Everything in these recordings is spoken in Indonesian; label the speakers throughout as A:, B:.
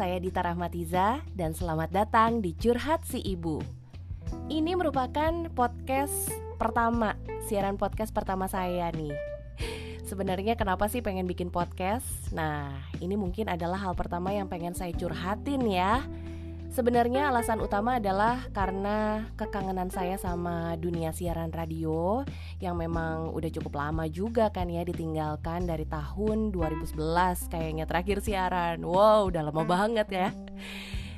A: saya Dita Rahmatiza dan selamat datang di Curhat Si Ibu. Ini merupakan podcast pertama, siaran podcast pertama saya nih. Sebenarnya kenapa sih pengen bikin podcast? Nah, ini mungkin adalah hal pertama yang pengen saya curhatin ya. Sebenarnya alasan utama adalah karena kekangenan saya sama dunia siaran radio yang memang udah cukup lama juga kan ya ditinggalkan dari tahun 2011 kayaknya terakhir siaran. Wow, udah lama banget ya.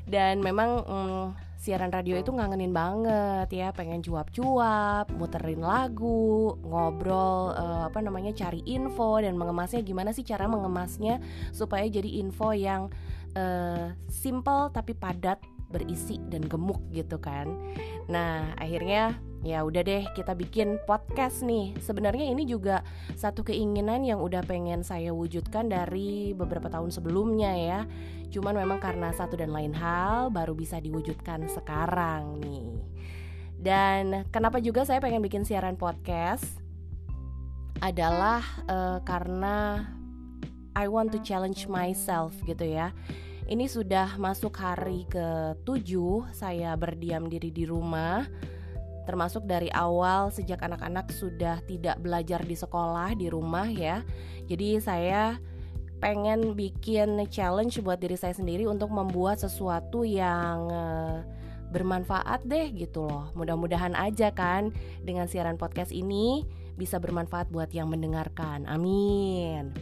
A: Dan memang hmm, siaran radio itu ngangenin banget ya, pengen cuap-cuap, muterin lagu, ngobrol uh, apa namanya cari info dan mengemasnya gimana sih cara mengemasnya supaya jadi info yang uh, simple tapi padat berisi dan gemuk gitu kan. Nah, akhirnya ya udah deh kita bikin podcast nih. Sebenarnya ini juga satu keinginan yang udah pengen saya wujudkan dari beberapa tahun sebelumnya ya. Cuman memang karena satu dan lain hal baru bisa diwujudkan sekarang nih. Dan kenapa juga saya pengen bikin siaran podcast adalah uh, karena I want to challenge myself gitu ya. Ini sudah masuk hari ke-7 saya berdiam diri di rumah. Termasuk dari awal sejak anak-anak sudah tidak belajar di sekolah di rumah ya. Jadi saya pengen bikin challenge buat diri saya sendiri untuk membuat sesuatu yang uh, bermanfaat deh gitu loh. Mudah-mudahan aja kan dengan siaran podcast ini bisa bermanfaat buat yang mendengarkan. Amin.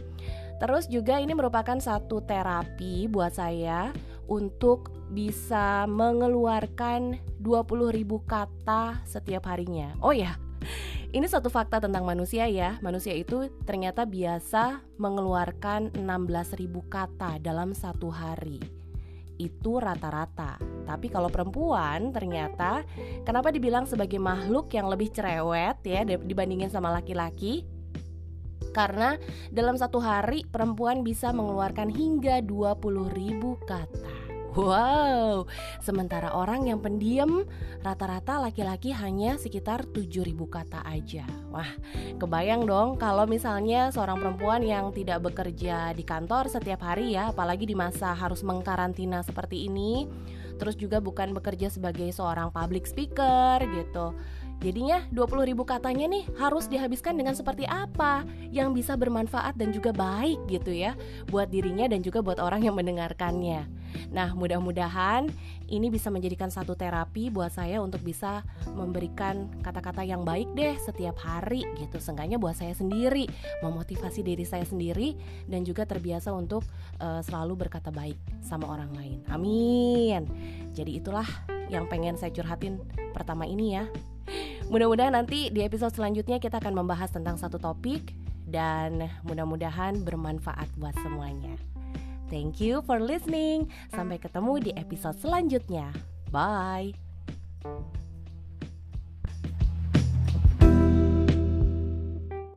A: Terus juga ini merupakan satu terapi buat saya untuk bisa mengeluarkan 20.000 kata setiap harinya. Oh ya, ini satu fakta tentang manusia ya. Manusia itu ternyata biasa mengeluarkan 16.000 kata dalam satu hari. Itu rata-rata. Tapi kalau perempuan ternyata kenapa dibilang sebagai makhluk yang lebih cerewet ya dibandingin sama laki-laki? Karena dalam satu hari perempuan bisa mengeluarkan hingga 20 ribu kata. Wow, sementara orang yang pendiam rata-rata laki-laki hanya sekitar 7000 kata aja. Wah, kebayang dong kalau misalnya seorang perempuan yang tidak bekerja di kantor setiap hari ya, apalagi di masa harus mengkarantina seperti ini, terus juga bukan bekerja sebagai seorang public speaker gitu Jadinya 20 ribu katanya nih harus dihabiskan dengan seperti apa yang bisa bermanfaat dan juga baik gitu ya buat dirinya dan juga buat orang yang mendengarkannya. Nah mudah-mudahan ini bisa menjadikan satu terapi buat saya untuk bisa memberikan kata-kata yang baik deh setiap hari gitu. Seenggaknya buat saya sendiri, memotivasi diri saya sendiri dan juga terbiasa untuk uh, selalu berkata baik sama orang lain. Amin. Jadi itulah yang pengen saya curhatin pertama ini ya. Mudah-mudahan nanti di episode selanjutnya kita akan membahas tentang satu topik dan mudah-mudahan bermanfaat buat semuanya. Thank you for listening. Sampai ketemu di episode selanjutnya. Bye.